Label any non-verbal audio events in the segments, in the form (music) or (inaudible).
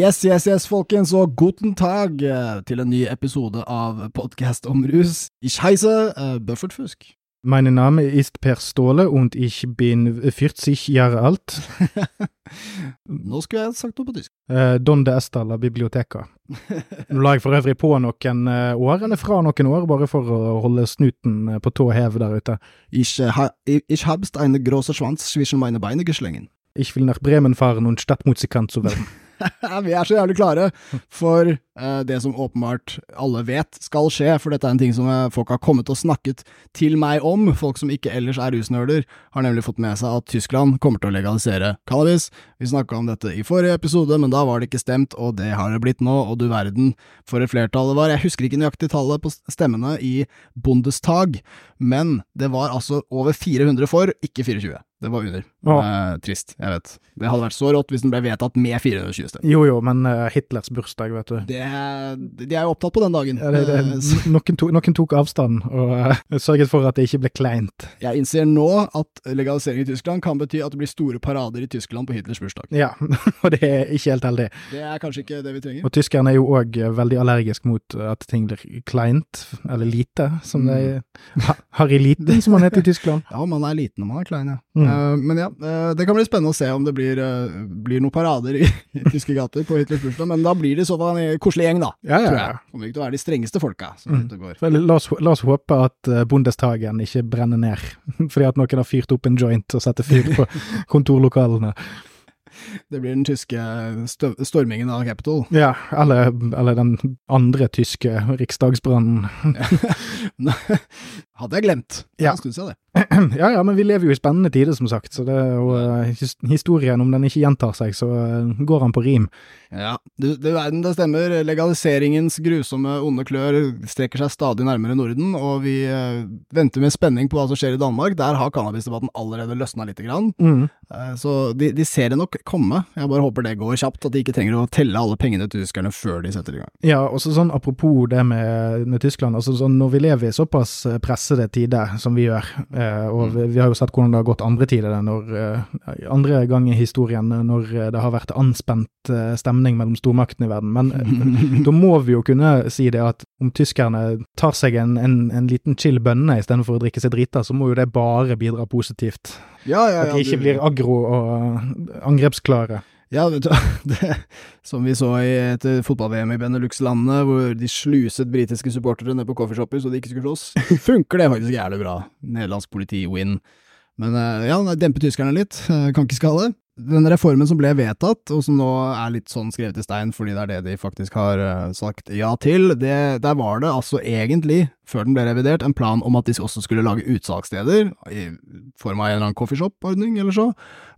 Yes, yes, yes, folkens, og guten tag eh, til en ny episode av Podcast om rus. Ich heiße uh, Buffert Fusk. Mein Name ist Per Ståle und ich bin 40 Jahre alt. (laughs) Nå skulle jeg sagt noe på tysk. Uh, Donde esta la biblioteka. (laughs) Nå la jeg for øvrig på noen eh, år, eller fra noen år, bare for å holde snuten eh, på tå hev der ute. Ich, ha, ich habst eine große Schwanz zwischen meine Beine geschlingen. Ich will nach Bremen fahren und Stadtmusikant zu werden. (laughs) (laughs) Vi er så jævlig klare for uh, det som åpenbart alle vet skal skje, for dette er en ting som eh, folk har kommet og snakket til meg om. Folk som ikke ellers er rusnerder, har nemlig fått med seg at Tyskland kommer til å legalisere cannabis. Vi snakka om dette i forrige episode, men da var det ikke stemt, og det har det blitt nå, og du verden for et flertall det var. Jeg husker ikke nøyaktig tallet på stemmene i Bundestag, men det var altså over 400 for, ikke 24. Det var under. Ja. Eh, trist, jeg vet. Det hadde vært så rått hvis den ble vedtatt med 420 stemmer. Jo jo, men uh, Hitlers bursdag, vet du. Det, de er jo opptatt på den dagen. Ja, det, det, Eh, noen, tok, noen tok avstand og uh, sørget for at det ikke ble kleint. Jeg innser nå at legalisering i Tyskland kan bety at det blir store parader i Tyskland på Hitlers bursdag. Ja, (laughs) og det er ikke helt heldig. Det er kanskje ikke det vi trenger. Og tyskerne er jo òg veldig allergisk mot at ting blir kleint, eller lite, som er. Ha- Harry Liten, som han heter i Tyskland. Ja, man er liten når man er klein, ja. Mm. Eh, men ja, eh, det kan bli spennende å se om det blir, eh, blir noen parader i, (laughs) i tyske gater på Hitlers bursdag, men da blir det i så fall en koselig gjeng, da. Ja, ja, Tror ja. Kommer ikke til å være de strengeste folka som Mm. La oss, la oss håpe at Bundestagen ikke brenner ned, (laughs) fordi at noen har fyrt opp en joint og setter fyr på (laughs) kontorlokalene. Det blir den tyske stormingen av Capitol. Ja, eller, eller den andre tyske riksdagsbrannen. Hadde jeg glemt. Ja. Jeg skulle se det. (clears throat) Ja ja, men vi lever jo i spennende tider, som sagt, så det, og eh, historien, om den ikke gjentar seg, så eh, går han på rim. Ja, du, du verden, det stemmer. Legaliseringens grusomme onde klør strekker seg stadig nærmere Norden, og vi eh, venter med spenning på hva som skjer i Danmark. Der har cannabisdebatten allerede løsna lite grann. Mm. Så de, de ser det nok komme. Jeg bare håper det går kjapt, at de ikke trenger å telle alle pengene til tyskerne før de setter i gang. Ja, og så sånn apropos det med, med Tyskland, altså sånn når vi lever i såpass pressede tider som vi gjør, eh, og vi, vi har jo sett hvordan det har gått andre tider, når, eh, andre gang i historien eh, når eh, det har vært anspent eh, stemning mellom stormaktene i verden, men eh, da må vi jo kunne si det at om tyskerne tar seg en, en, en liten chill bønne istedenfor å drikke seg drita, så må jo det bare bidra positivt. Ja, ja, At de ikke blir aggro og eh, angrepsklare. Ja, vet du, (laughs) det, som vi så i et fotball-VM i Benelux-landene, hvor de sluset britiske supportere ned på coffeeshopper så de ikke skulle slåss, (laughs) funker det faktisk jævlig bra. Nederlandsk politi win. Men eh, ja, dempe tyskerne litt, eh, kan ikke skade. Den reformen som ble vedtatt, og som nå er litt sånn skrevet i stein fordi det er det de faktisk har eh, sagt ja til, det, der var det altså egentlig, før den ble revidert, en plan om at de også skulle lage utsalgssteder, i form av en eller annen coffeeshop-ordning eller så.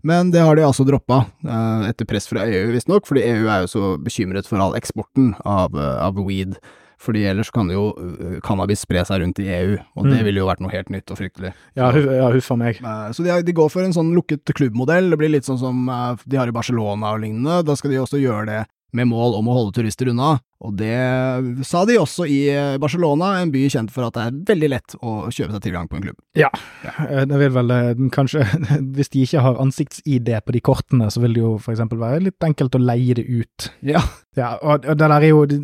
Men det har de altså droppa, eh, etter press fra EU visstnok, fordi EU er jo så bekymret for all eksporten av, eh, av weed. Fordi ellers kan jo eh, cannabis spre seg rundt i EU, og det Mm. ville jo vært noe helt nytt og fryktelig. Ja, ja huff a meg. Eh, Så de, de går for en sånn lukket klubbmodell. Det blir litt sånn som eh, de har i Barcelona og lignende. Da skal de også gjøre det med mål om å holde turister unna. Og det sa de også i eh, Barcelona, en by kjent for at det er veldig lett å kjøpe seg tilgang på en klubb. Ja, eh, det vil vel eh, kanskje (laughs) Hvis de ikke har ansikts-ID på de kortene, så vil det jo eksempel være litt enkelt å leie det ut. Ja. Ja, og, det der er jo Det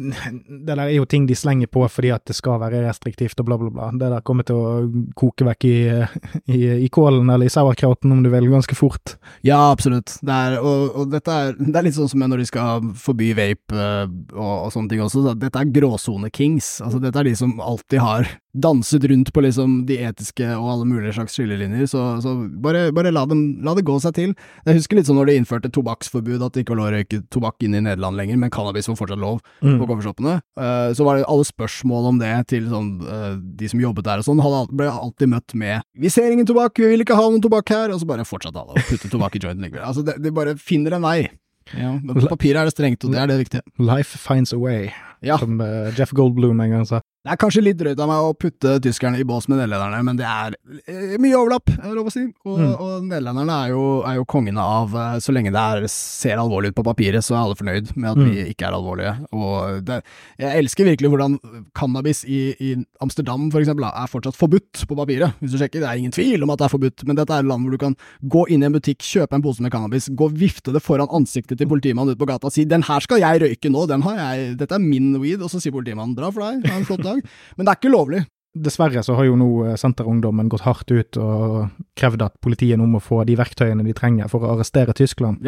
der er jo ting de slenger på fordi at det skal være restriktivt og bla, bla, bla. Det der kommer til å koke vekk i, (laughs) i, i kålen eller i sauerkrauten, om du vil, ganske fort. Ja, absolutt. Det er, og, og dette er, det er litt sånn som når de skal forby vape og, og, og sånne ting også. Så dette er gråsone-kings. Altså, dette er de som alltid har danset rundt på liksom de etiske og alle mulige slags skillelinjer. Så, så bare, bare la, dem, la det gå seg til. Jeg husker litt sånn når de innførte tobakksforbud, at det ikke var lov å røyke tobakk inn i Nederland lenger, men cannabis var fortsatt lov Mm. på coffeeshoppene. Uh, så var det alle spørsmål om det til sånn, uh, de som jobbet der og sånn, ble alltid møtt med 'vi ser ingen tobakk, vi vil ikke ha noen tobakk her', og så bare fortsatte alle å putte tobakk i jointen likevel. Altså, de, de bare finner en vei. Ja, men på papiret er det strengt, og det er det viktige. Life finds a way, Ja. som eh, Jeff Goldblum en gang sa. Det er kanskje litt drøyt av meg å putte tyskerne i bås med nederlenderne, men det er eh, mye overlapp, er lov å si. Og, Mm. og nederlenderne er jo, er jo kongene av eh, Så lenge det er, ser alvorlig ut på papiret, så er alle fornøyd med at vi ikke er alvorlige. Og det, jeg elsker virkelig hvordan cannabis i, i Amsterdam for eksempel, er fortsatt forbudt på papiret. Hvis du sjekker, det er ingen tvil om at det er forbudt, men dette er et land hvor du kan gå inn i en butikk, kjøpe en pose med cannabis, gå vifte det foran ansiktet til politimannen ute på gata og si 'den her skal jeg røyke nå, den har jeg, dette er min weed', og så sier politimannen 'dra for deg, ha en flott dag'. Men det er ikke lovlig. Dessverre så har jo nå eh, Senterungdommen gått hardt ut og krevd at politiet nå må få de verktøyene de trenger for å arrestere Tyskland.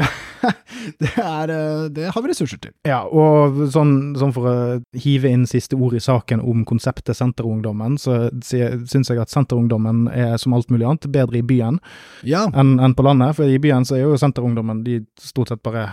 (laughs) det, er, eh, det har vi ressurser til. Ja, og sånn, sånn for å hive inn siste ord i saken om konseptet Senterungdommen, så syns jeg at Senterungdommen er som alt mulig annet bedre i byen Ja, enn en på landet. For i byen så er jo Senterungdommen de stort sett bare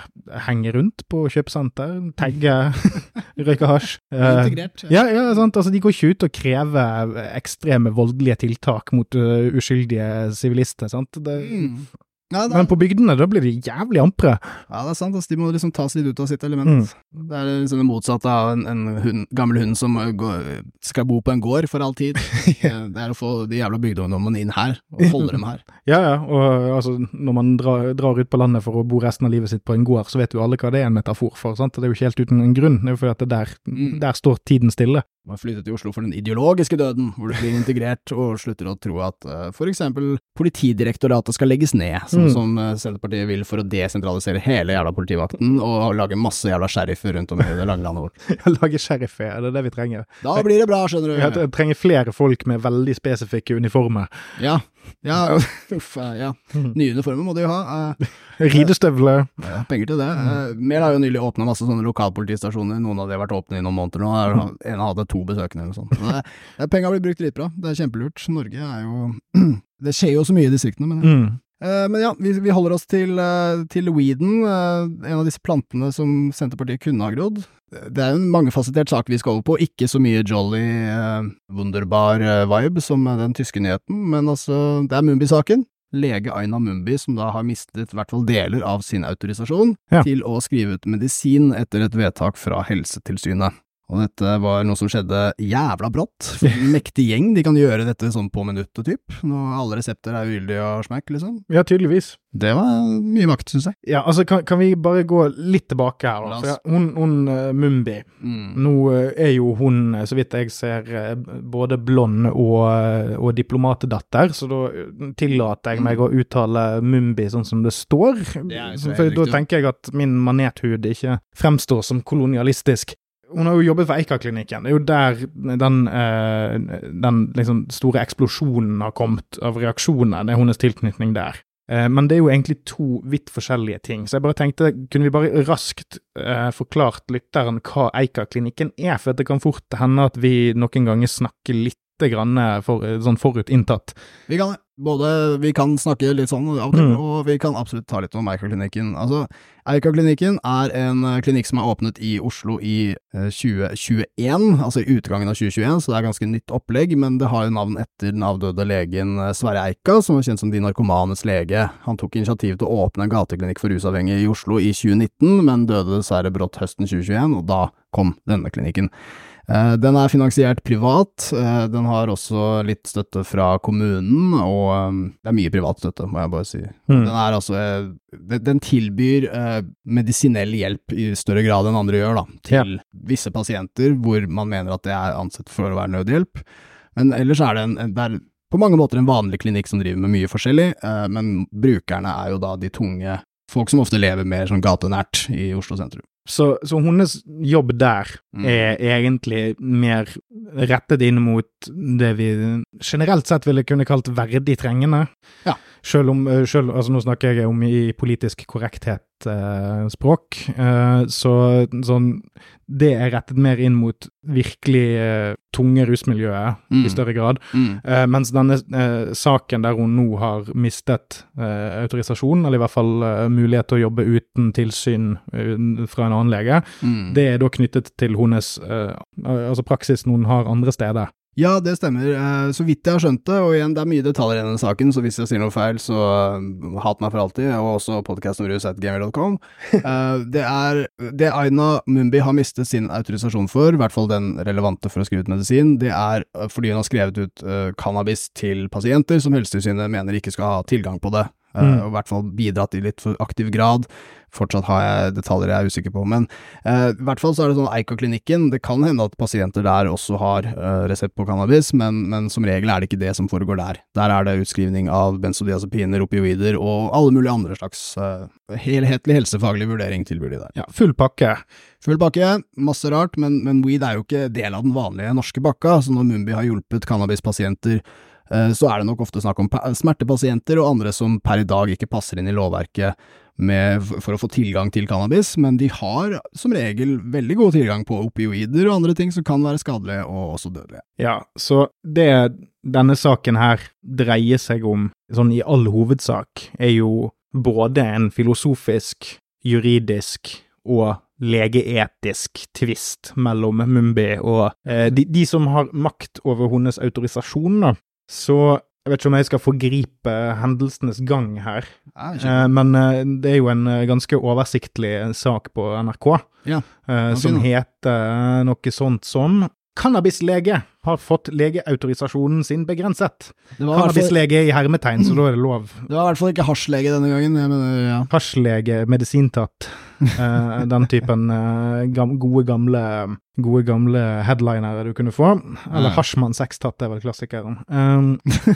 henger rundt på kjøpesenter, tagger, (laughs) røyker hasj. Eh, integrert. ja, ja, sant. Altså, de går ikke ut og krever ekstreme voldelige tiltak mot uh, uskyldige sivilister, sant. Det, Mm. Ja, er, Men på bygdene, da blir de jævlig ampre. ja, det er sant. Altså, de må liksom tas litt ut av sitt element. Mm. Det er liksom det motsatte av en, en hund, gammel hund som eh, går, skal bo på en gård for all tid. ja. (laughs) det er å få de jævla bygdeungdommene inn her, og holde dem her. (laughs) Ja, ja, og altså, når man drar, drar ut på landet for å bo resten av livet sitt på en gård, så vet jo alle hva det er en metafor for, sant. Det er jo ikke helt uten en grunn, det er jo fordi at det der, Mm. der står tiden stille. Man flytter til Oslo for den ideologiske døden, hvor du blir integrert og slutter å tro at uh, for eksempel Politidirektoratet skal legges ned, sånn Mm. som eh, Senterpartiet vil for å desentralisere hele jævla politivakten og lage masse jævla sheriffer rundt om i det lange landet vårt. (laughs) Lage sheriff, er det det vi trenger? Da blir det bra, skjønner du. Vi trenger flere folk med veldig spesifikke uniformer. Ja. Ja, (laughs) uff, eh, ja. Nye uniformer må de jo ha. eh, (laughs) Ridestøvler. Ja, penger til det. Mehl har jo nylig åpna masse sånne lokalpolitistasjoner, noen av de har vært åpne i noen måneder nå. En hadde to besøkende eller noe sånt. Så Det, det, penga blir brukt dritbra, det er kjempelurt. Norge er jo (clears throat) Det skjer jo så mye i distriktene, men Mm. Eh, men ja, vi, vi holder oss til, eh, til weeden, eh, en av disse plantene som Senterpartiet kunne ha grodd. Det er en mangefasettert sak vi skal over på, ikke så mye jolly, wunderbar vibe som den tyske nyheten, men altså, det er Mumbi-saken. Lege Aina Mumbi, som da har mistet i hvert fall deler av sin autorisasjon Ja. til å skrive ut medisin etter et vedtak fra Helsetilsynet. Og dette var noe som skjedde jævla brått. For en mektig gjeng, de kan gjøre dette sånn på minuttet, typ. Når alle resepter er ugyldige og smack, liksom. Ja, tydeligvis. Det var mye makt, syns jeg. Ja, altså, kan, kan vi bare gå litt tilbake her, da? For ja, hun, hun uh, Mumbi, Mm. nå uh, er jo hun, eh, så vidt jeg ser, uh, både blond og, og diplomatdatter, så da tillater jeg meg å uttale Mumbi sånn som det står. Det For da tenker jeg at min manethud ikke fremstår som kolonialistisk. Hun har jo jobbet for Eika-klinikken. Det er jo der den, eh, den liksom store eksplosjonen har kommet av reaksjoner. Det er hennes tilknytning der. Eh, men det er jo egentlig to vidt forskjellige ting. Så jeg bare tenkte, kunne vi bare raskt eh, forklart lytteren hva Eika-klinikken er? For det kan fort hende at vi noen ganger snakker litt grann for, sånn forutinntatt. Vi kan det. Både vi kan snakke litt sånn av og til, Mm. og vi kan absolutt ta litt om Eika-klinikken. Altså, Eika-klinikken er en eh, klinikk som er åpnet i Oslo i eh, 2021, altså i utgangen av 2021, så det er ganske nytt opplegg, men det har jo navn etter den avdøde legen eh, Sverre Eika, som var kjent som de narkomanes lege. Han tok initiativ til å åpne en gateklinikk for rusavhengige i Oslo i 2019, men døde dessverre brått høsten 2021, og da kom denne klinikken. Eh, Den er finansiert privat, eh, den har også litt støtte fra kommunen, og eh, det er mye privat støtte, må jeg bare si. Mm. Den altså eh, den- tilbyr medisinell hjelp i større grad enn andre gjør, da, til visse pasienter hvor man mener at det er ansett for å være nødhjelp. Men ellers er det en, det er på mange måter en vanlig klinikk som driver med mye forskjellig, men brukerne er jo da de tunge folk som ofte lever mer sånn gatenært i Oslo sentrum. Så, så hennes jobb der Mm. er egentlig mer rettet inn mot det vi generelt sett ville kunne kalt verdig trengende. Ja. Selv om, eh, selv, altså nå snakker jeg om i politisk korrekthet språk, eh, så sånn, det er rettet mer inn mot virkelig eh, tunge rusmiljøet Mm. i større grad. Mm. Eh, mens denne eh, saken der hun nå har mistet eh, autorisasjon, eller i hvert fall eh, mulighet til å jobbe uten tilsyn eh, fra en annen lege, Mm. det er da knyttet til hennes eh, altså praksis hun har andre steder. Ja, det stemmer. Eh, så vidt jeg har skjønt det, og igjen, det er mye detaljer i denne saken, så hvis jeg sier noe feil, så uh, hat meg for alltid, og også podkastomrus.gamer.com. Uh, (laughs) det er det Aina Mumbi har mistet sin autorisasjon for, i hvert fall den relevante for å skrive ut medisin, det er fordi hun har skrevet ut cannabis til pasienter som Helsetilsynet mener ikke skal ha tilgang på det. Mm. og i hvert fall bidratt i litt for aktiv grad. Fortsatt har jeg detaljer jeg er usikker på, men uh, i hvert fall så er det sånn Eika-klinikken, det kan hende at pasienter der også har uh, resept på cannabis, men, men, som regel er det ikke det som foregår der. Der er det utskrivning av benzodiazepiner, opioider og alle mulige andre slags uh, helhetlig helsefaglig vurdering tilbyr de der. Ja, full pakke. Full pakke, masse rart, men, men weed er jo ikke del av den vanlige norske bakka, så når Mumbi har hjulpet cannabispasienter så er det nok ofte snakk om smertepasienter og andre som per i dag ikke passer inn i lovverket med, for å få tilgang til cannabis, men de har som regel veldig god tilgang på opioider og andre ting som kan være skadelige og også dødelige. Ja, så det denne saken her dreier seg om, sånn i all hovedsak, er jo både en filosofisk, juridisk og legeetisk tvist mellom Mumbi og eh, de, de, som har makt over hennes autorisasjon, da. Så jeg vet ikke om jeg skal forgripe hendelsenes gang her, eh, men eh, det er jo en eh, ganske oversiktlig sak på NRK ja, eh, som heter noe sånt som Cannabislege har fått legeautorisasjonen sin begrenset. Cannabislege i hermetegn, så da er det lov. Det var i hvert fall ikke hasjlege denne gangen. Mener, ja. Hasjlege, medisintatt. (laughs) eh, den typen uh, gam, gode, gamle, gode gamle headlinere du kunne få. Eller ja. Hasjmann sextatt er vel klassikeren. Um,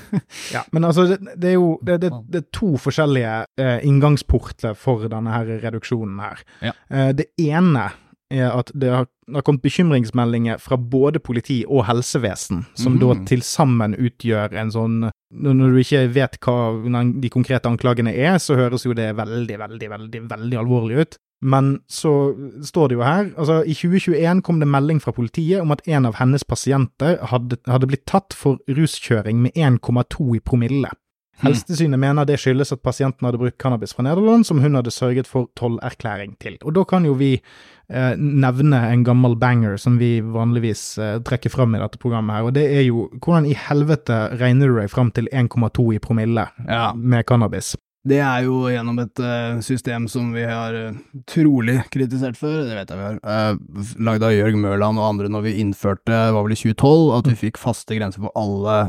(laughs) ja, men altså, det, det er jo det, det, det, er to forskjellige uh, inngangsporter for denne her reduksjonen her. Ja. Det ene er at det har, det har, kommet bekymringsmeldinger fra både politi og helsevesen, som mm. da til sammen utgjør en sånn Når du ikke vet hva de konkrete anklagene er, så høres jo det veldig, veldig, veldig, veldig alvorlig ut. Men så står det jo her altså I 2021 kom det melding fra politiet om at en av hennes pasienter hadde, hadde blitt tatt for ruskjøring med 1,2 i promille. Hmm. Helsetilsynet mener det skyldes at pasienten hadde brukt cannabis fra Nederland, som hun hadde sørget for tollerklæring til. Og da kan jo vi eh, nevne en gammel banger som vi vanligvis eh, trekker fram i dette programmet her, og det er jo hvordan i helvete regner du deg fram til 1,2 i promille ja. med cannabis? Det er jo gjennom et uh, system som vi har uh, trolig kritisert før, det vet jeg vi har, uh, lagd av Jørg Mørland og andre når vi innførte, var vel i 2012, at vi fikk faste grenser for alle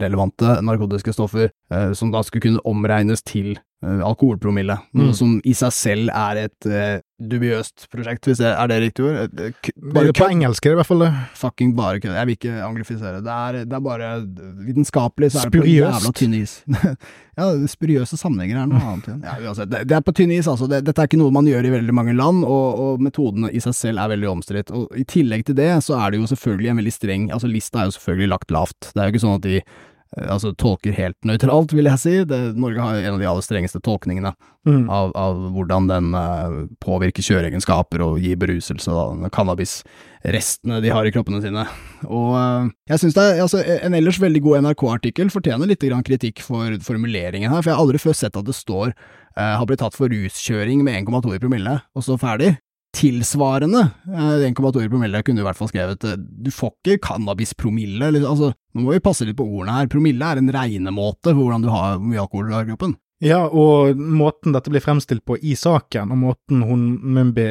relevante narkotiske stoffer, som da skulle kunne omregnes til alkoholpromille, noe mm. som i seg selv er et dubiøst prosjekt, hvis det er det riktig ord? Bare på engelsk er det i hvert fall det. Fucking bare kødd. Jeg vil ikke anglifisere. Det er, det er bare vitenskapelig så er det på jævla tynn is. (laughs) ja, spuriøse sammenhenger er noe (laughs) annet igjen. Ja, uansett. Det, det, er på tynn is, altså. Det, dette er ikke noe man gjør i veldig mange land, og, og metodene i seg selv er veldig omstridt. Og i tillegg til det, så er det jo selvfølgelig en veldig streng Altså, lista er jo selvfølgelig lagt lavt. Det er jo ikke sånn at de Eh, altså tolker helt nøytralt, vil jeg si. Det, Norge har en av de aller strengeste tolkningene mm. av, av, hvordan den uh, påvirker kjøreegenskaper og gir beruselse, da, cannabisrestene de har i kroppene sine. Og uh, jeg syns det er altså, en ellers veldig god NRK-artikkel fortjener litt kritikk for formuleringen her, for jeg har aldri før sett at det står uh, har blitt tatt for ruskjøring med 1,2 i promille, og så ferdig tilsvarende 1,2 eh, promille kunne du i hvert fall skrevet. Eh, du får ikke cannabispromille. Altså, nå må vi passe litt på ordene her. Promille er en regnemåte for hvordan du har hvor mye alkohol du har i kroppen. Ja, og måten dette blir fremstilt på i saken, og måten hun Mumbi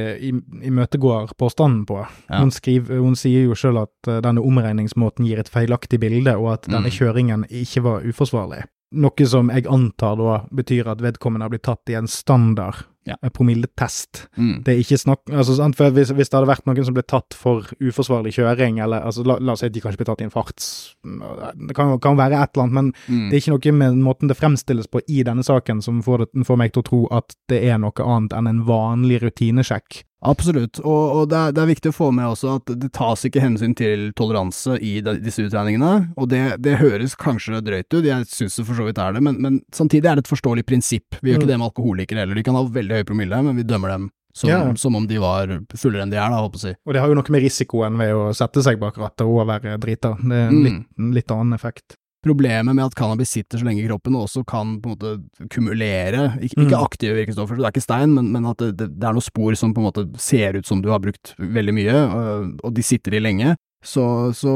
imøtegår påstanden på ja. hun, skriver, hun, sier jo selv at uh, denne omregningsmåten gir et feilaktig bilde, og at denne mm. kjøringen ikke var uforsvarlig. Noe som jeg antar da betyr at vedkommende har blitt tatt i en standard ja. promilletest. Mm. Det er ikke snakk altså, for hvis, hvis, det hadde vært noen som ble tatt for uforsvarlig kjøring, eller altså, la, la, oss si at de kanskje ble tatt i en farts Det kan, kan være et eller annet, men mm. det er ikke noe med måten det fremstilles på i denne saken som får, det, får meg til å tro at det er noe annet enn en vanlig rutinesjekk. Absolutt, og, og det, er, det, er, viktig å få med også at det tas ikke hensyn til toleranse i de, disse utregningene, og det, det, høres kanskje drøyt ut, jeg syns det for så vidt er det, men, men, samtidig er det et forståelig prinsipp. Vi gjør ikke mm. det med alkoholikere heller, de kan ha veldig høy promille, men vi dømmer dem som, ja. som om de var fullere enn de er, da, håper jeg å si. Og det har jo noe med risikoen ved å sette seg bak rattet og være drita, det er en mm. litt, litt annen effekt problemet med at cannabis sitter så lenge i kroppen, og også kan på en måte kumulere, ikke, ikke mm. aktive virkestoffer, så det er ikke stein, men, men at det, det, er noen spor som på en måte ser ut som du har brukt veldig mye, og, og de sitter i lenge. Så, så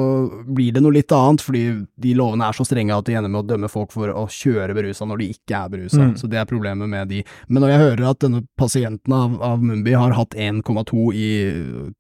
blir det noe litt annet, fordi de lovene er så strenge at de ender med å dømme folk for å kjøre berusa når de ikke er berusa. Mm. Så det er problemet med de. Men når jeg hører at denne pasienten av, av Mumbi har hatt 1,2 i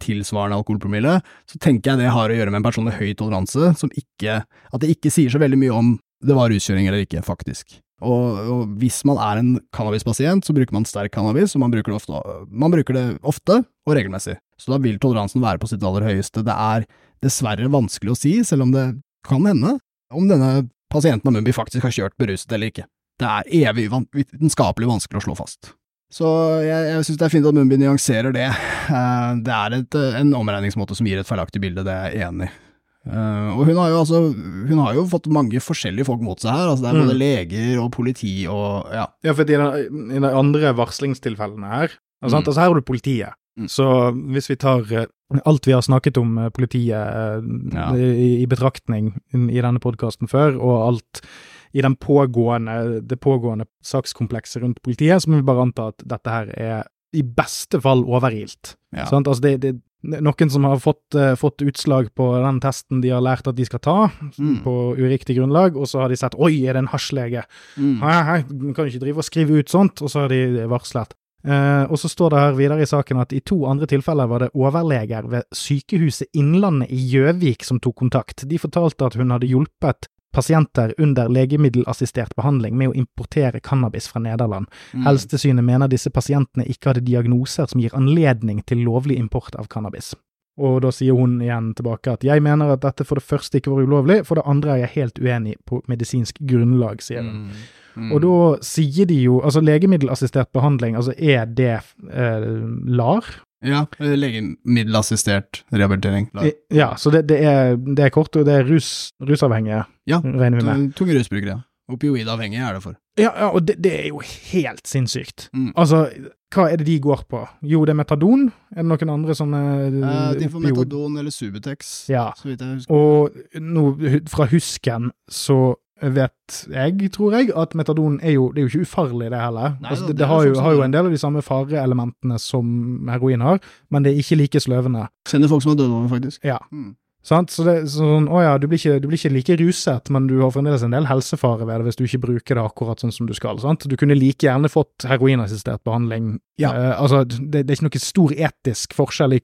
tilsvarende alkoholpromille, så tenker jeg det har å gjøre med en person med høy toleranse, som ikke At det ikke sier så veldig mye om det var ruskjøring eller ikke, faktisk. Og, og hvis man er en cannabispasient, så bruker man sterk cannabis, og man bruker det ofte, man bruker det ofte og regelmessig. Så da vil toleransen være på sitt aller høyeste. Det er dessverre vanskelig å si, selv om det kan hende, om denne pasienten av Mumbi faktisk har kjørt beruset eller ikke. Det er evig vitenskapelig vanskelig å slå fast. Så jeg, jeg synes det er fint at Mumbi nyanserer det. Eh, det er et, en omregningsmåte som gir et feilaktig bilde, det er jeg enig i. Uh, og hun har jo altså Hun har jo fått mange forskjellige folk mot seg her. Altså det er både Mm. leger og politi og ja. Ja, for i de, i de andre varslingstilfellene her altså, Mm. altså her har du politiet. Mm. Så hvis vi tar eh, alt vi har snakket om eh, politiet eh, Ja. i, i betraktning i denne podkasten før, og alt i den pågående, det pågående sakskomplekset rundt politiet, så må vi bare anta at dette her er i beste fall overilt. Ja. Sant? Altså det, det, noen som har fått, uh, fått utslag på den testen de har lært at de skal ta, Mm. på uriktig grunnlag, og så har de sett 'oi, er det en hasjlege'? Mm. Hæ, hæ, kan ikke drive og skrive ut sånt, og så har de varslet. Eh, og så står det her videre i saken at i to andre tilfeller var det overleger ved Sykehuset Innlandet i Gjøvik som tok kontakt. De fortalte at hun hadde hjulpet pasienter under legemiddelassistert behandling med å importere cannabis fra Nederland. Mm. Helsetilsynet mener disse pasientene ikke hadde diagnoser som gir anledning til lovlig import av cannabis. Og da sier hun igjen tilbake at jeg mener at dette for det første ikke var ulovlig, for det andre er jeg helt uenig på medisinsk grunnlag, sier hun. Mm. Mm. Og da sier de jo Altså, legemiddelassistert behandling, altså er det eh, LAR? Ja, eh, legemiddelassistert rehabilitering. I- Ja, så det, det, er, det er kort, og det er rus, rusavhengige, Ja, regner vi med. Tunge rusbrukere. Opioidavhengige er det for. Ja, ja og det, det er jo helt sinnssykt. Mm. Altså, hva er det de går på? Jo, det er metadon. Er det noen andre sånne Eh, de får metadon eller Subutex, Ja. så vidt jeg husker. Og nå, fra husken, så vet jeg, tror jeg, at metadon er jo, det er jo ikke ufarlig, det heller. Nei altså, det, det det har, jo, som har jo en del av de samme fareelementene som heroin har, men det er ikke like sløvende. Kjenner folk som har dødd over, faktisk. Ja. Mm. Sant? Så det er sånn, å ja, du blir, ikke, du blir ikke like ruset, men du har fremdeles en del helsefare ved det hvis du ikke bruker det akkurat sånn som du skal. Sant? Du kunne like gjerne fått heroinassistert behandling. Ja. Eh, altså, det, det er ikke noe stor etisk forskjell i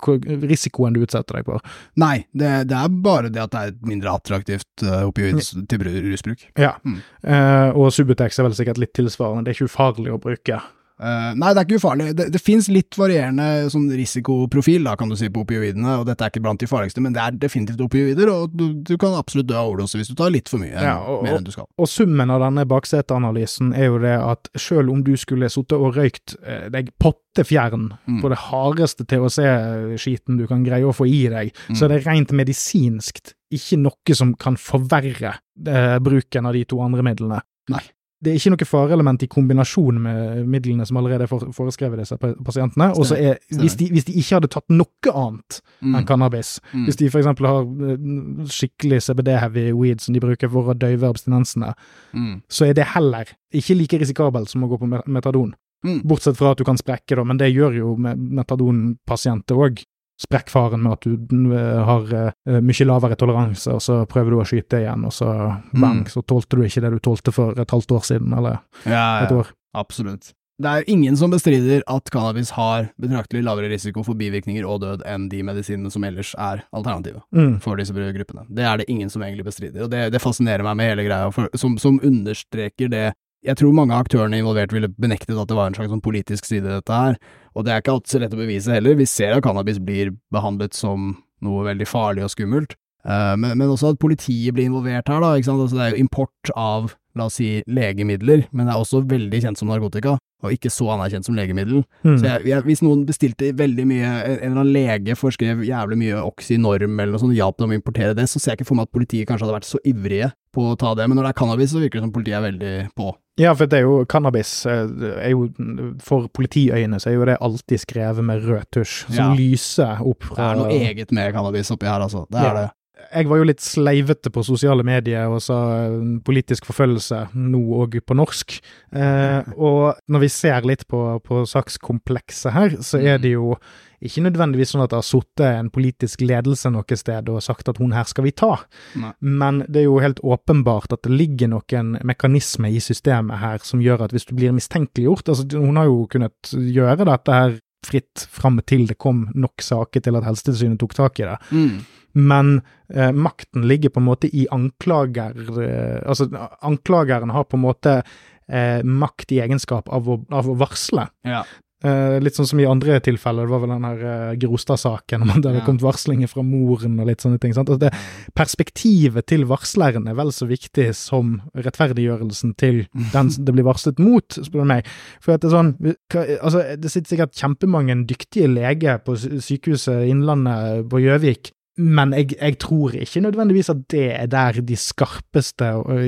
risikoen du utsetter deg for. Nei, det, det er bare det at det er et mindre attraktivt uh, opioid til rusbruk. Ja. Mm. Eh, og Subutex er vel sikkert litt tilsvarende. Det er ikke ufarlig å bruke. Eh, nei, det er ikke ufarlig. Det, det finnes litt varierende sånn risikoprofil, da, kan du si, på opioidene, og dette er ikke blant de farligste, men det er definitivt opioider, og du, du kan absolutt dø av overdose hvis du tar litt for mye, Ja, og- mer enn du skal. Og summen av denne bakseteanalysen er jo det at selv om du skulle sittet og røykt eh, deg pottefjern Mm. på det hardeste THC-skiten du kan greie å få i deg, Mm. så er det rent medisinskt ikke noe som kan forverre eh, bruken av de to andre midlene. Nei. Det er ikke noe fareelement i kombinasjon med midlene som allerede er foreskrevet disse pasientene. Og så er, hvis de, hvis de ikke hadde tatt noe annet Mm. enn cannabis, Mm. hvis de eksempel har eh, skikkelig CBD-heavy weed som de bruker for å døyve abstinensene, Mm. så er det heller ikke like risikabelt som å gå på metadon. Mm. Bortsett fra at du kan sprekke, da, men det gjør jo metadonpasienter òg. Sprekkfaren med at du eh, har eh, mye lavere toleranse, og så prøver du å skyte igjen, og så bang, Mm. så tålte du ikke det du tålte for et halvt år siden, eller Ja, et ja, år. absolutt. Det er jo ingen som bestrider at cannabis har betraktelig lavere risiko for bivirkninger og død enn de medisinene som ellers er alternativet Mm. for disse gruppene. Det er det ingen som egentlig bestrider, og det, det fascinerer meg med hele greia, for, som, som understreker det jeg tror mange av aktørene involvert ville benektet at det var en slags sånn politisk side i dette her, og det er ikke alltid så lett å bevise heller. Vi ser at cannabis blir behandlet som noe veldig farlig og skummelt, Eh, men, men også at politiet blir involvert her, da. Altså, det er jo import av, la oss si, legemidler, men det er også veldig kjent som narkotika, og ikke så anerkjent som legemiddel. Mm. Så jeg, jeg, hvis noen bestilte veldig mye, en eller annen lege forskrev jævlig mye Oxynorm eller noe sånt, hjalp dem å importere det, så ser jeg ikke for meg at politiet kanskje hadde vært så ivrige på å ta det, men når det er cannabis, så virker det som politiet er veldig på. Ja, for det er jo cannabis eh, er jo, For politiøyne så er jo det alltid skrevet med rød tusj, som Ja. lyser opp Det er noe eget med cannabis oppi her, altså. Det er Ja. det. Jeg var jo litt sleivete på sosiale medier og sa eh, politisk forfølgelse nå òg på norsk. Eh, (laughs) og når vi ser litt på, på sakskomplekset her, så er det jo ikke nødvendigvis sånn at det har sittet en politisk ledelse noe sted og sagt at hun her skal vi ta, Nei. men det er jo helt åpenbart at det ligger noen mekanisme i systemet her som gjør at hvis du blir mistenkeliggjort altså Hun har jo kunnet gjøre dette her fritt fram til det kom nok saker til at Helsetilsynet tok tak i det. Mm. Men eh, makten ligger på en måte i anklager eh, Altså, anklageren har på en måte eh, makt i egenskap av å, av å varsle. Ja. Eh, litt sånn som i andre tilfeller, det var vel den her uh, Grostad-saken, om det hadde Ja. kommet varslinger fra moren og litt sånne ting. sant? Altså det, perspektivet til varsleren er vel så viktig som rettferdiggjørelsen til den det blir varslet mot, spør du meg. For at det er sånn, altså, det sitter sikkert kjempemange dyktige leger på sykehuset Innlandet på Gjøvik, men jeg, jeg tror ikke nødvendigvis at det er der de skarpeste og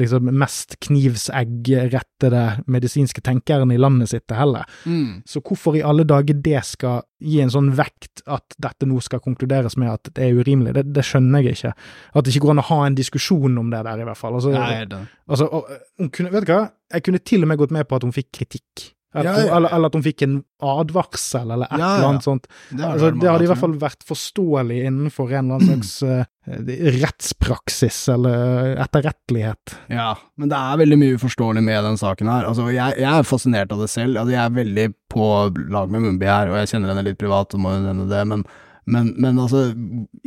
liksom mest knivseggrettede medisinske tenkerne i landet sitter heller. Mm. Så hvorfor i alle dager det skal gi en sånn vekt at dette nå skal konkluderes med at det er urimelig, det, det skjønner jeg ikke. At det ikke går an å ha en diskusjon om det der, i hvert fall. Altså, Nei, er altså, og, hun kunne, vet du hva, jeg kunne til og med gått med på at hun fikk kritikk. At, Ja, ja. Eller, eller at hun fikk en advarsel, eller et Ja, ja. eller annet sånt. Det altså, det hadde i hvert fall vært forståelig innenfor en eller annen (clears throat) slags uh, rettspraksis eller etterrettelighet. Ja, men det er veldig mye uforståelig med den saken her. Altså, jeg, jeg er fascinert av det selv. Altså, jeg er veldig på lag med Mumbi her, og jeg kjenner henne litt privat, og må jo nevne det, men, men, men altså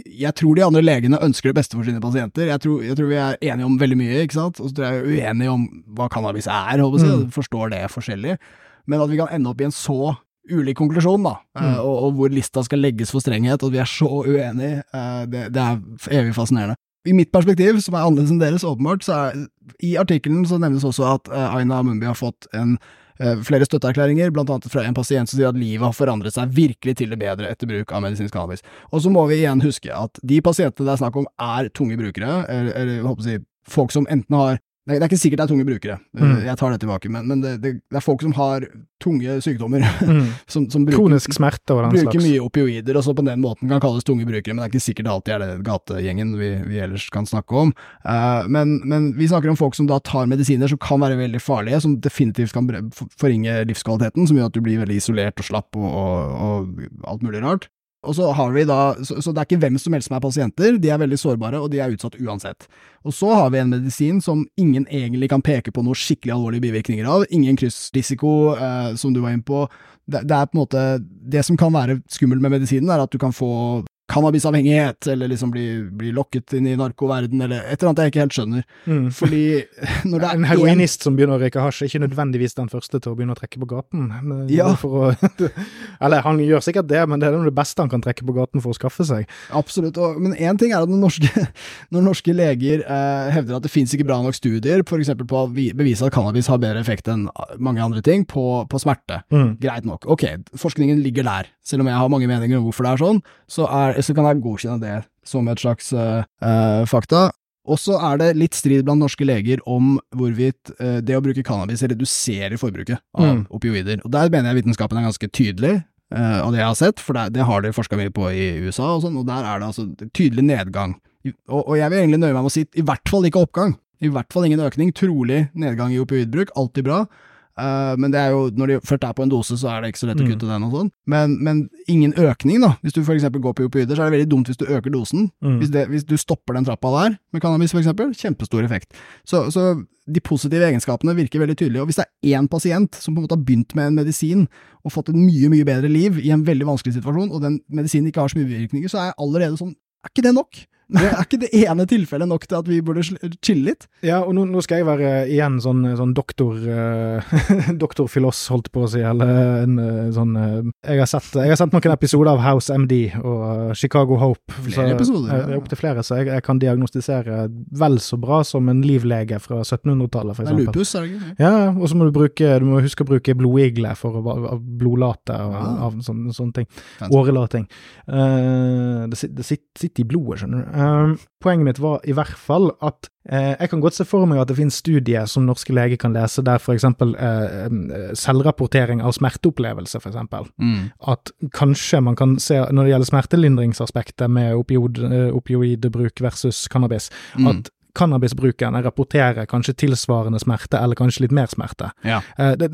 Jeg tror de andre legene ønsker det beste for sine pasienter. Jeg tror, jeg tror vi er enige om veldig mye, ikke sant, og så tror jeg vi er uenige om hva cannabis er, håper jeg, Mm. forstår det forskjellig. Men at vi kan ende opp i en så ulik konklusjon, da, eh, Mm. og, og hvor lista skal legges for strenghet, og at vi er så uenige, eh, det, det er evig fascinerende. I mitt perspektiv, som er annerledes enn deres, åpenbart, så er i artikkelen så nevnes også at eh, Aina Mumbi har fått en, eh, flere støtteerklæringer, blant annet fra en pasient som sier at livet har forandret seg virkelig til det bedre etter bruk av medisinsk cannabis. Og så må vi igjen huske at de pasientene det er snakk om, er tunge brukere, eller, eller jeg håper å si, folk som enten har det er ikke sikkert det er tunge brukere, Eh, Mm. jeg tar det tilbake, men, men det, det, det er folk som har tunge sykdommer, (laughs) Mm. som, som bruker, Kronisk smerte og den bruker slags. mye opioider, og så på den måten kan kalles tunge brukere, men det er ikke sikkert det alltid er det gategjengen vi, vi ellers kan snakke om. Uh, men, men vi snakker om folk som da tar medisiner som kan være veldig farlige, som definitivt kan forringe livskvaliteten, som gjør at du blir veldig isolert og slapp og, og, og alt mulig rart. Og så har vi da, så, så det er ikke hvem som helst som er pasienter, de er veldig sårbare, og de er utsatt uansett. Og så har vi en medisin som ingen egentlig kan peke på noen skikkelig alvorlige bivirkninger av, ingen kryssrisiko, eh, som du var inne på. Det, det er på en måte, det som kan være skummelt med medisinen, er at du kan få cannabisavhengighet, eller liksom bli, bli lokket inn i narkoverden, eller et eller annet jeg ikke helt skjønner. Mm. Fordi (laughs) når det er En heroinist som begynner å røyke hasj, er ikke nødvendigvis den første til å begynne å trekke på gaten. Ja. Å, (laughs) eller han gjør sikkert det, men det er det beste han kan trekke på gaten for å skaffe seg. Absolutt, og, men én ting er at når norske, (laughs) når norske leger eh, hevder at det finnes ikke bra nok studier, f.eks. på å bevise at cannabis har bedre effekt enn mange andre ting på, på smerte. Mm. Greit nok, ok, forskningen ligger der. Selv om jeg har mange meninger om hvorfor det er sånn, så, er, så kan jeg godkjenne det som et slags eh, fakta. Og så er det litt strid blant norske leger om hvorvidt uh, det å bruke cannabis reduserer forbruket av Mm. opioider. Og der mener jeg vitenskapen er ganske tydelig, uh, av det jeg har sett, for det, det har de forska mye på i USA og sånn, og der er det altså tydelig nedgang. Og, og jeg vil egentlig nøye meg med å si i hvert fall ikke oppgang. I hvert fall ingen økning. Trolig nedgang i opioidbruk, alltid bra. Eh, men det er jo, når de først er på en dose, så er det ikke så lett å Mm. kutte den og sånn. Men, men ingen økning, da. Hvis du eksempel går på opioider, så er det veldig dumt hvis du øker dosen. Mm. Hvis, det, hvis du stopper den trappa der, med cannabis eksempel, kjempestor effekt. Så, så de positive egenskapene virker veldig tydelige. Og hvis det er én pasient som på en måte har begynt med en medisin, og fått et mye, mye bedre liv i en veldig vanskelig situasjon, og den medisinen ikke har så mye bivirkninger, så er jeg allerede sånn Er ikke det nok? (laughs) er ikke det ene tilfellet nok til at vi burde chille litt? Ja, og nå, nå skal jeg være igjen sånn, sånn doktor (laughs) uh, Doktorfiloss, holdt på å si, eller en eh, sånn uh, jeg, har sett, jeg har sett noen episoder av House MD og eh, Chicago Hope. Flere episoder, ja. ja. Opptil flere, så jeg, jeg kan diagnostisere vel så bra som en livlege fra 1700-tallet, f.eks. Det lupus, er det ikke? Ja, og så må du bruke, du må huske å bruke blodigle for å blodlate og Ah. av sånne, sånne ting. Årelating. Uh, det, det sitter i blodet, skjønner du. Um, poenget mitt var i hvert fall at eh, jeg kan godt se for meg at det finnes studier som norske leger kan lese, der f.eks. Eh, selvrapportering av smerteopplevelse, f.eks. Mm. At kanskje man kan se, når det gjelder smertelindringsaspektet med opioid, eh, opioidbruk versus cannabis, Mm. at cannabisbrukerne rapporterer kanskje tilsvarende smerte, eller kanskje litt mer smerte. Ja. Eh, det,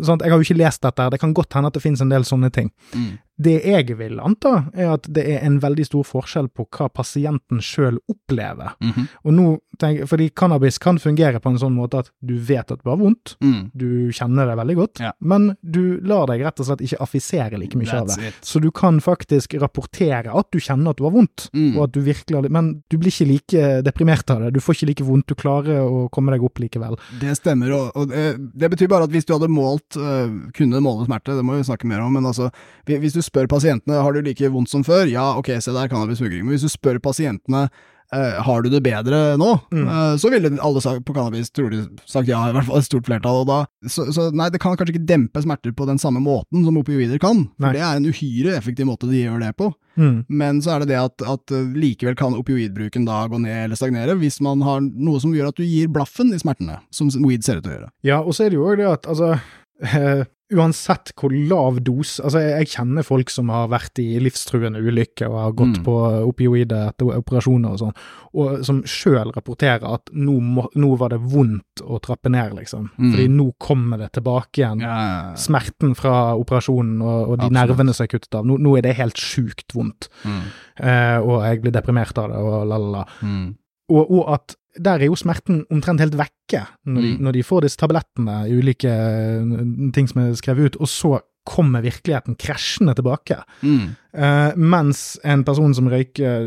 sånn Jeg har jo ikke lest dette, det kan godt hende at det finnes en del sånne ting. Mm. Det jeg vil anta, er at det er en veldig stor forskjell på hva pasienten sjøl opplever. Mhm. Og nå tenker, Fordi cannabis kan fungere på en sånn måte at du vet at det var vondt, Mm. du kjenner det veldig godt, Ja. men du lar deg rett og slett ikke affisere like mye av det. it. Så du kan faktisk rapportere at du kjenner at du har vondt, Mm. og at du virkelig har men du blir ikke like deprimert av det. Du får ikke like vondt, du klarer å komme deg opp likevel. Det stemmer, og, og det, det betyr bare at hvis du hadde målt, øh, kunne måle smerte, det må vi snakke mer om, men altså, hvis du spør pasientene har du like vondt som før, ja ok, se der cannabis funker ikke, men hvis du spør pasientene øh, har du det bedre nå, Mm. øh, så ville alle sagt, på cannabis trolig sagt ja, i hvert fall et stort flertall, og da, så, så nei, det kan kanskje ikke dempe smerter på den samme måten som opioider kan, for Nei. det er en uhyre effektiv måte de gjør det på. Mm. Men så er det det at, at uh, likevel kan opioidbruken da gå ned eller stagnere, hvis man har noe som gjør at du gir blaffen i smertene, som weed ser ut til å gjøre. Ja, og så er det jo òg det at altså eh, (laughs) Uansett hvor lav dose Altså, jeg, jeg kjenner folk som har vært i livstruende ulykker og har gått Mm. på opioider etter operasjoner og sånn, og som sjøl rapporterer at nå, må, nå var det vondt å trappe ned, liksom. Mm. Fordi nå kommer det tilbake igjen. Ja, Smerten fra operasjonen og, og de Absolutt. nervene som er kuttet av. Nå, nå er det helt sjukt vondt, mm. eh, og jeg blir deprimert av det, og la, la, la. Mm. Og, og at der er jo smerten omtrent helt vekke når Mm. når de får disse tablettene, ulike eh, ting som er skrevet ut, og så kommer virkeligheten krasjende tilbake. Mm. Uh, mens en person som røyker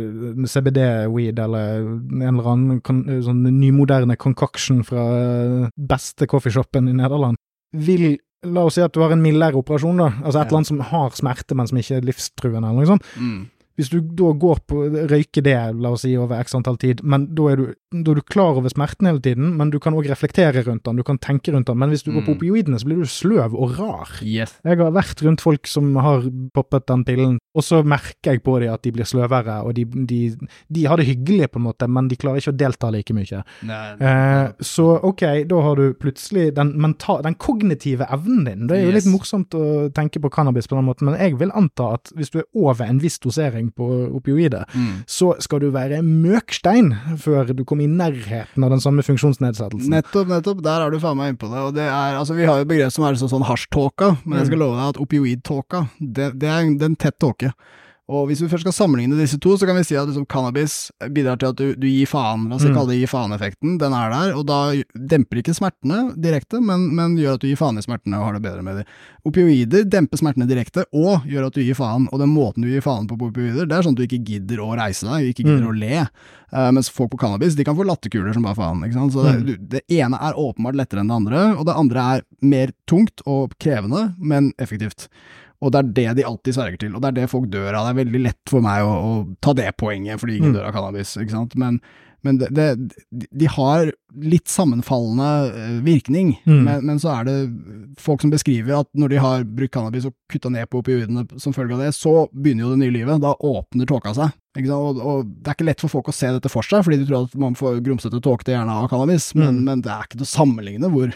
CBD-weed eller en eller annen kon, sånn nymoderne concoction fra eh, beste coffeeshopen i Nederland, vil La oss si at du har en mildere operasjon, da. Altså et eller annet som har smerte, men som ikke er livstruende, eller noe sånt. Mm. Hvis du da går på røyker det, la oss si, over x antall tid, men da er du, da er du klar over smerten hele tiden, men du kan òg reflektere rundt den, du kan tenke rundt den. Men hvis du går på Mm. opioidene, så blir du sløv og rar. Yes. Jeg har vært rundt folk som har poppet den pillen, og så merker jeg på dem at de blir sløvere, og de, de, de har det hyggelig på en måte, men de klarer ikke å delta like mye. Nei, Eh, så ok, da har du plutselig den, mental, den kognitive evnen din. Det er jo Yes. litt morsomt å tenke på cannabis på den måten, men jeg vil anta at hvis du er over en viss dosering på opioider, mm. så skal du være møkstein før du kommer i nærheten av den samme funksjonsnedsettelsen. Nettopp, nettopp. Der er du faen meg inne på det. Og det er, altså, vi har jo et begrep som er sånn, sånn hasjtåka, men jeg skal love deg at opioidtåka, det, det er en tett tåke. Og hvis vi først skal sammenligne disse to, så kan vi si at liksom, cannabis bidrar til at du, du gir faen. La oss Mm. kalle det gi faen-effekten. Den er der, og da demper ikke smertene direkte, men, men gjør at du gir faen i smertene og har det bedre med dem. Opioider demper smertene direkte og gjør at du gir faen, og den måten du gir faen på på opioider, det er sånn at du ikke gidder å reise deg, ikke gidder Mm. å le. Uh, mens folk på cannabis, de kan få latterkuler som bare faen. ikke sant? Så det, Mm. du, det ene er åpenbart lettere enn det andre, og det andre er mer tungt og krevende, men effektivt. Og det er det de alltid sverger til, og det er det folk dør av. Det er veldig lett for meg å, å ta det poenget, fordi ingen Mm. dør av cannabis, ikke sant. Men, men det, det, de- har litt sammenfallende eh, virkning, Mm. men, men så er det folk som beskriver at når de har brukt cannabis og kutta ned på opioidene som følge av det, så begynner jo det nye livet. Da åpner tåka seg. Og, og det er ikke lett for folk å se dette for seg, fordi de tror at man får grumsete tåkete hjerne av cannabis, men, Mm. men det er ikke til å sammenligne hvor,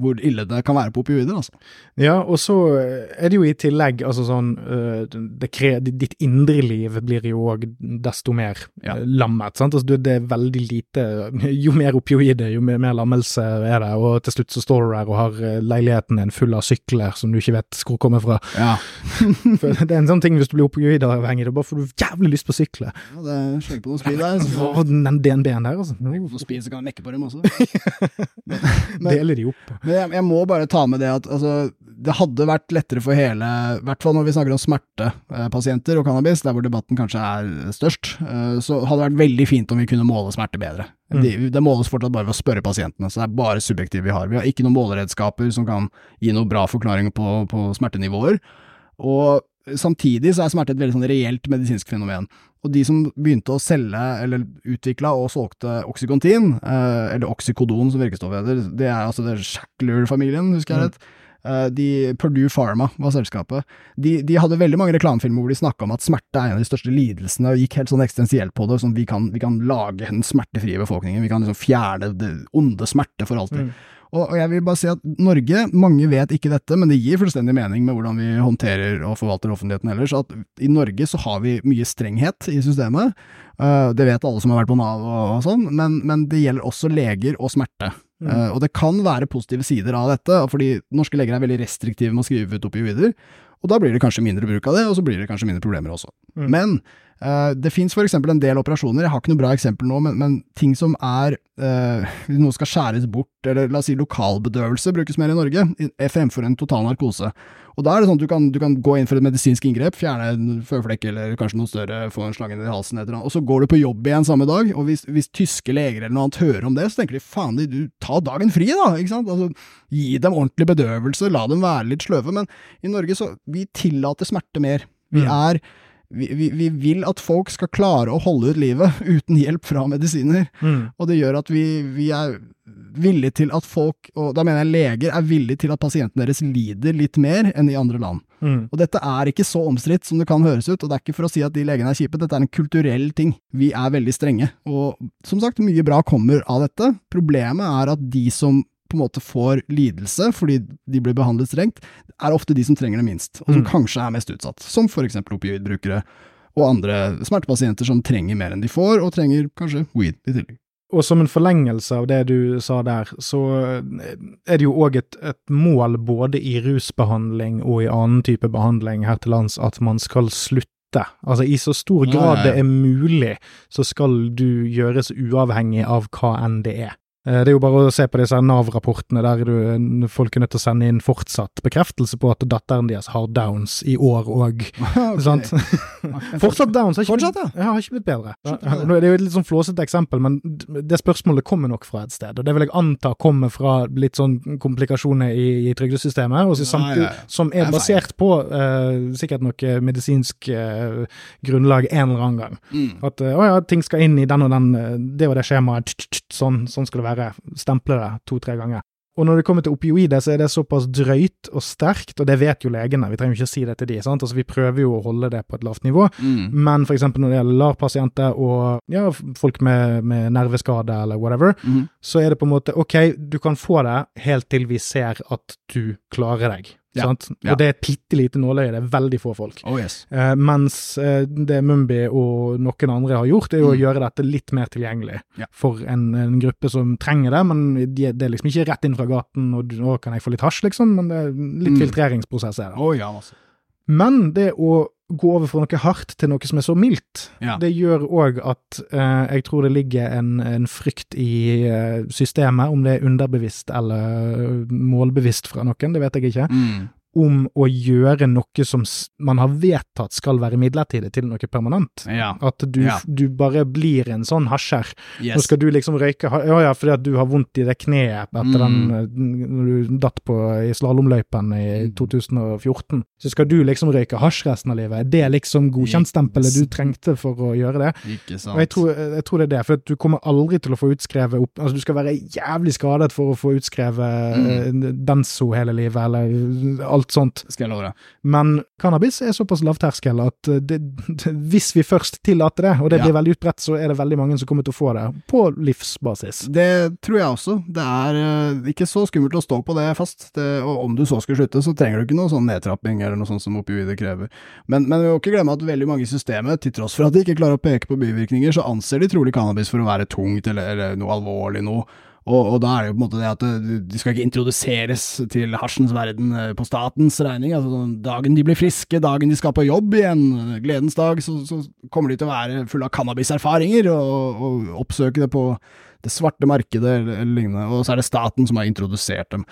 hvor ille det kan være på opioider, altså. Ja, og så er det jo i tillegg altså sånn øh, det kre, Ditt indre liv blir jo òg desto mer Ja. øh, lammet. sant? Altså, det er veldig lite (laughs) Jo mer opioider, jo mer, mer lammelse er det, og til slutt så står du der og har øh, leiligheten din full av sykler som du ikke vet hvor kommer fra. Ja. (laughs) Det er en sånn ting hvis du blir opioidavhengig, da bare får du jævlig lyst på å sykle. Ja, det slenger på noe speed der. (laughs) Så den DNB-en der, altså. Noen speed, så kan jeg mekke på dem også. (laughs) Men- Deler de opp. Men jeg, jeg må bare ta med det at altså, det hadde vært lettere for hele, i hvert fall når vi snakker om smertepasienter og cannabis, der hvor debatten kanskje er størst, eh, så hadde det vært veldig fint om vi kunne måle smerte bedre. Mm. Det, det måles fortsatt bare ved å spørre pasientene, så det er bare subjektivt vi har. Vi har ikke noen måleredskaper som kan gi noe bra forklaring på, på smertenivåer. Og samtidig så er smerte et veldig sånn reelt medisinsk fenomen. Og de som begynte å selge, eller utvikla og solgte oksykontin, eh, eller oksykodon som virkestoff heter, det er altså det er Shackler-familien, husker jeg Mm. rett. Eh, de, Purdue Pharma var selskapet. De, de hadde veldig mange reklamefilmer hvor de snakka om at smerte er en av de største lidelsene, og gikk helt sånn eksistensielt på det. sånn vi kan, vi kan lage den smertefrie befolkningen. Vi kan liksom fjerne det onde smerte for alltid. Mm. Og, jeg vil bare si at Norge, mange vet ikke dette, men det gir fullstendig mening med hvordan vi håndterer og forvalter offentligheten ellers. At i Norge så har vi mye strenghet i systemet. Uh, det vet alle som har vært på Nav og, sånn, men, men, det gjelder også leger og smerte. Mm. Uh, og det kan være positive sider av dette, fordi norske leger er veldig restriktive med å skrive ut opioider. Og da blir det kanskje mindre bruk av det, og så blir det kanskje mindre problemer også. Mm. Men det fins f.eks. en del operasjoner, jeg har ikke noe bra eksempel nå, men, men ting som er hvis Noe skal skjæres bort, eller la oss si lokalbedøvelse brukes mer i Norge, fremfor en total narkose. Og da er det sånn at du kan, du kan gå inn for et medisinsk inngrep, fjerne en føflekk eller kanskje noe større, få en slange i halsen, eller og så går du på jobb igjen samme dag. Og hvis, hvis, tyske leger eller noe annet hører om det, så tenker de faen, du, ta dagen fri, da! ikke sant? Altså, gi dem ordentlig bedøvelse, la dem være litt sløve. Men i Norge så vi tillater smerte mer. Vi mm. er vi, vi, vi, vil at folk skal klare å holde ut livet (laughs) uten hjelp fra medisiner. Mm. Og det gjør at vi, vi, er villige til at folk, og da mener jeg leger, er villige til at pasientene deres lider litt mer enn i andre land. Mm. Og dette er ikke så omstridt som det kan høres ut, og det er ikke for å si at de legene er kjipe, dette er en kulturell ting. Vi er veldig strenge. Og som sagt, mye bra kommer av dette. Problemet er at de som på en måte får lidelse fordi de blir behandlet strengt, er ofte de som trenger det minst, og som mm. kanskje er mest utsatt, som eksempel opioidbrukere og andre smertepasienter som trenger mer enn de får, og trenger kanskje weed i tillegg. Og som en forlengelse av det du sa der, så er det jo òg et, et, mål både i rusbehandling og i annen type behandling her til lands at man skal slutte. Altså i så stor grad det er mulig, så skal du gjøres uavhengig av hva enn det er. Eh, det er jo bare å se på disse Nav-rapportene der du, folk er nødt til å sende inn fortsatt bekreftelse på at datteren deres har downs i år òg. (laughs) Okay. fortsatt downs. Har ikke, fortsatt, ja. ja. har ikke blitt bedre. Det er jo et litt sånn flåsete eksempel, men det spørsmålet kommer nok fra et sted. Og det vil jeg anta kommer fra litt sånn komplikasjoner i, i trygdesystemet, og så, ja, ja, som er basert på uh, sikkert noe medisinsk uh, grunnlag en eller annen gang. Mm. At uh, å ja, ting skal inn i den og den, det og det skjemaet, sånn, sånn skal det være være, stemple det to-tre ganger. Og når det kommer til opioider, så er det såpass drøyt og sterkt, og det vet jo legene, vi trenger jo ikke si det til de, sant? Altså, vi prøver jo å holde det på et lavt nivå, mm. men eksempel når det gjelder LAR-pasienter og ja, folk med, med, nerveskade eller whatever, mm. så er det på en måte ok, du kan få det helt til vi ser at du klarer deg. Ja, ja. Og det er et bitte lite nåløye, det er veldig få folk. Oh, yes. eh, mens eh, det Mumbi og noen andre har gjort, er jo mm. å gjøre dette litt mer tilgjengelig ja. for en, en, gruppe som trenger det. Men de, det er liksom ikke rett inn fra gaten og nå kan jeg få litt hasj, liksom. Men det er litt mm. filtreringsprosess er det. Oh, ja, altså. Men det å gå over fra noe hardt til noe som er så mildt, ja. det gjør òg at eh, jeg tror det ligger en, en frykt i eh, systemet, om det er underbevisst eller målbevisst fra noen, det vet jeg ikke, mm om å gjøre noe som man har vedtatt skal være midlertidig, til noe permanent. Ja. At du, ja. du, bare blir en sånn hasjer. Yes. Nå skal du liksom røyke Ja ja, fordi at du har vondt i det kneet etter mm. den eh, når du datt på i slalåmløypen i 2014. Mm. Så skal du liksom røyke hasj resten av livet. Det Er det liksom godkjentstempelet du trengte for å gjøre det? Ikke sant. Og jeg tror, jeg tror, det er det, for du kommer aldri til å få utskrevet opp Altså, du skal være jævlig skadet for å få utskrevet mm. denso hele livet, eller alt alt sånt. Skal jeg love deg. Men cannabis er såpass lavterskel at det, det, hvis vi først tillater det, og det blir veldig utbredt, så er det veldig mange som kommer til å få det, på livsbasis. Det tror jeg også. Det er uh, ikke så skummelt å stå på det fast. Det, og om du så skulle slutte, så trenger du ikke noe sånn nedtrapping eller noe sånt som opioider krever. Men, men vi må ikke glemme at veldig mange i systemet, til tross for at de ikke klarer å peke på bivirkninger, så anser de trolig cannabis for å være tungt eller, eller noe alvorlig noe. Og, og, da er det jo på en måte det at eh, de skal ikke introduseres til hasjens verden eh, på statens regning. altså Dagen de blir friske, dagen de skal på jobb igjen, gledens dag, så, så kommer de til å være fulle av cannabiserfaringer og, og oppsøke det på det svarte markedet eller lignende, og så er det staten som har introdusert dem.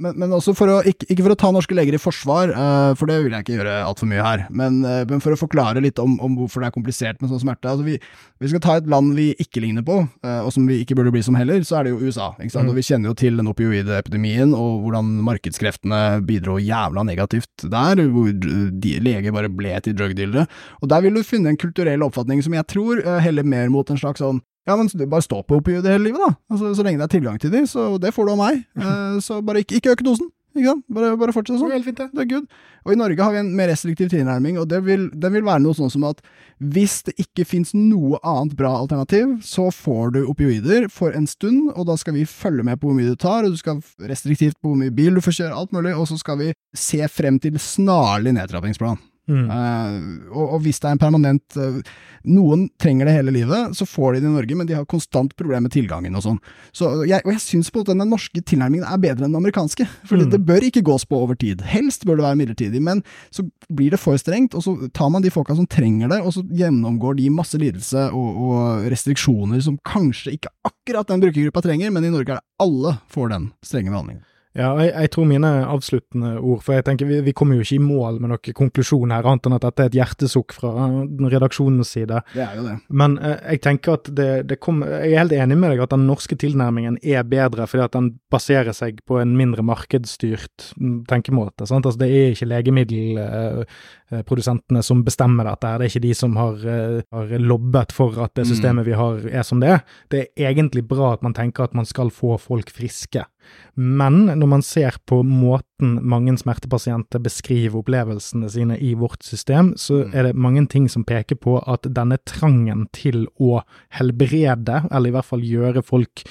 Men, men også for å, ikke, ikke, for å ta norske leger i forsvar, uh, for det vil jeg ikke gjøre altfor mye her, men, uh, men, for å forklare litt om, om, hvorfor det er komplisert med sånn smerte. Altså vi, vi, skal ta et land vi ikke ligner på, uh, og som vi ikke burde bli som heller, så er det jo USA. Mm. Og vi kjenner jo til den opioidepidemien, og hvordan markedskreftene bidro jævla negativt der, hvor de, leger bare ble til drugdealere. Og der vil du finne en kulturell oppfatning som jeg tror heller mer mot en slags sånn ja, men bare stå på opioider hele livet, da. Altså, så lenge det er tilgang til de, så det får du av meg. (laughs) Eh, så bare ikke, ikke øk dosen. Ikke sant? Bare, bare fortsett sånn. Helt fint, det. Det er good. Og i Norge har vi en mer restriktiv tilnærming, og det vil, det vil være noe sånn som at hvis det ikke fins noe annet bra alternativ, så får du opioider for en stund, og da skal vi følge med på hvor mye du tar, og du skal restriktivt på hvor mye bil du får kjøre, alt mulig, og så skal vi se frem til snarlig nedtrappingsplan. Mm. Eh, og, og hvis det er en permanent uh, Noen trenger det hele livet, så får de det i Norge, men de har konstant problemer med tilgangen og sånn. Så jeg, og jeg syns på at den norske tilnærmingen er bedre enn den amerikanske. For Mm. det bør ikke gås på over tid. Helst bør det være midlertidig, men så blir det for strengt, og så tar man de folka som trenger det, og så gjennomgår de masse lidelse og, og restriksjoner som kanskje ikke akkurat den brukergruppa trenger, men i Norge er det alle får den strenge behandlingen. Ja, jeg, jeg tror mine avsluttende ord, for jeg tenker vi, vi kommer jo ikke i mål med noen konklusjon her, annet enn at dette er et hjertesukk fra redaksjonens side. Det er jo det. Men eh, jeg tenker at det, det kom, jeg er helt enig med deg at den norske tilnærmingen er bedre, fordi at den baserer seg på en mindre markedsstyrt mm, tenkemåte. Sant? Altså, det er ikke legemiddelprodusentene som bestemmer dette, det er ikke de som har, eh, har lobbet for at det Mm. systemet vi har er som det er. Det er egentlig bra at man tenker at man skal få folk friske. Men når man ser på måten mange smertepasienter beskriver opplevelsene sine i vårt system, så Mm. er det mange ting som peker på at denne trangen til å helbrede, eller i hvert fall gjøre folk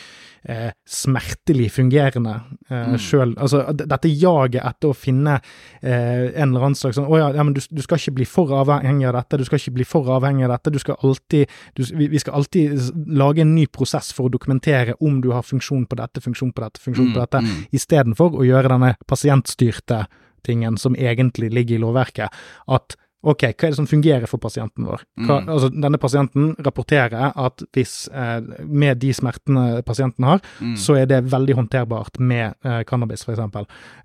eh, smertelig fungerende eh, Mm. sjøl Altså dette jaget etter å finne eh, en eller annen slags sånn Å ja, ja men du, du skal ikke bli for avhengig av dette, du skal ikke bli for avhengig av dette, du skal alltid du, vi, skal alltid lage en ny prosess for å dokumentere om du har funksjon på dette, funksjon på dette, funksjon på dette, Mm. istedenfor å gjøre denne pasientstyrte tingen som egentlig ligger i lovverket. At ok, hva er det som fungerer for pasienten vår? Hva, Mm. altså, denne pasienten rapporterer at hvis eh, med de smertene pasienten har, Mm. så er det veldig håndterbart med eh, cannabis, f.eks.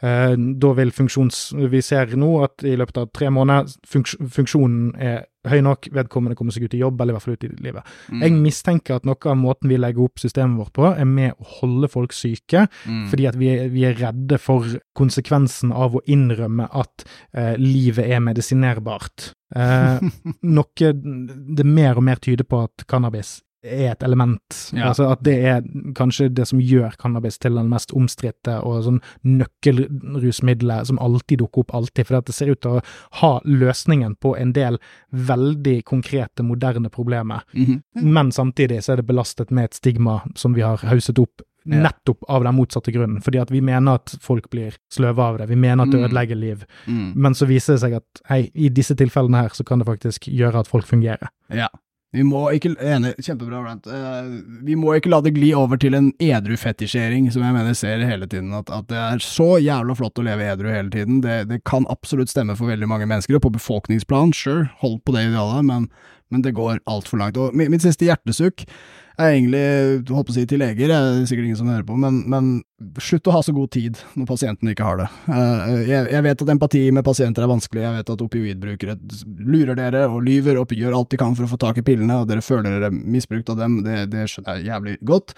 Eh, da vil funksjons... Vi ser nå at i løpet av tre måneder funks, funksjonen er høy nok, vedkommende kommer seg ut i jobb, eller i hvert fall ut i livet. Mm. Jeg mistenker at noe av måten vi legger opp systemet vårt på, er med å holde folk syke, Mm. fordi at vi er, vi er redde for konsekvensen av å innrømme at eh, livet er medisinerbart. Eh, (laughs) noe det mer og mer tyder på at cannabis er et element. Ja. Altså at det er kanskje det som gjør cannabis til den mest omstridte og sånn nøkkelrusmiddelet som alltid dukker opp alltid, For det ser ut til å ha løsningen på en del veldig konkrete, moderne problemer. Mhm. Men samtidig så er det belastet med et stigma som vi har hauset opp Ja. nettopp av den motsatte grunnen, fordi at vi mener at folk blir sløve av det, vi mener at det Mm. ødelegger liv, Mm. men så viser det seg at hei, i disse tilfellene her så kan det faktisk gjøre at folk fungerer. Ja. Vi må ikke Enig, kjempebra, Brant. Uh, vi må ikke la det gli over til en edru-fetisjering, som jeg mener ser hele tiden. At, at det er så jævla flott å leve edru hele tiden. Det, det kan absolutt stemme for veldig mange mennesker, og på befolkningsplan, sure, hold på det idealet, men, men det går altfor langt. Og mitt siste hjertesukk er egentlig, holdt på å si til leger, det er sikkert ingen som hører på, men, men slutt å ha så god tid når pasienten ikke har det. Eh, jeg, vet at empati med pasienter er vanskelig, jeg vet at opioidbrukere lurer dere og lyver og gjør alt de kan for å få tak i pillene, og dere føler dere misbrukt av dem, det, det skjønner jeg jævlig godt.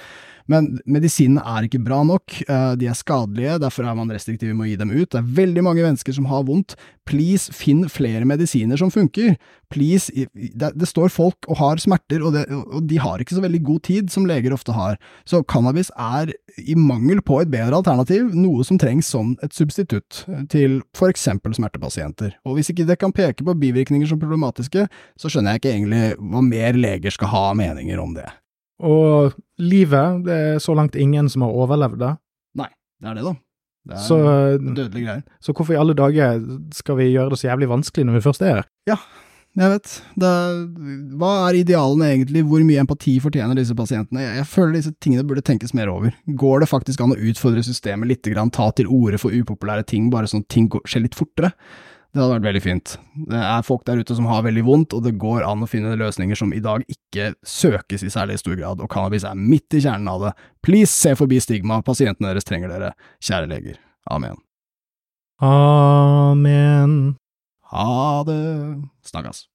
Men medisinene er ikke bra nok, eh, de er skadelige, derfor er man restriktiv med å gi dem ut. Det er veldig mange mennesker som har vondt. Please, finn flere medisiner som funker. Please, det, det står folk og har smerter, og, det, og de har ikke så veldig god tid, som leger ofte har. Så cannabis er, i mangel på et bedre alternativ, noe som trengs som et substitutt til for eksempel smertepasienter. Og hvis ikke det kan peke på bivirkninger som problematiske, så skjønner jeg ikke egentlig hva mer leger skal ha meninger om det. Og livet, det er så langt ingen som har overlevd det, Nei, Det er det, da. Det er så, dødelige greier. så hvorfor i alle dager skal vi gjøre det så jævlig vanskelig når vi først er her? Jeg vet. Er, hva er idealene egentlig? Hvor mye empati fortjener disse pasientene? Jeg, jeg føler disse tingene burde tenkes mer over. Går det faktisk an å utfordre systemet litt, grann, ta til orde for upopulære ting, bare sånn ting skjer litt fortere? Det hadde vært veldig fint. Det er folk der ute som har veldig vondt, og det går an å finne løsninger som i dag ikke søkes i særlig stor grad, og cannabis er midt i kjernen av det. Please se forbi stigma, pasientene deres trenger dere, kjære leger. Amen. Amen. Ha det. Snakkes.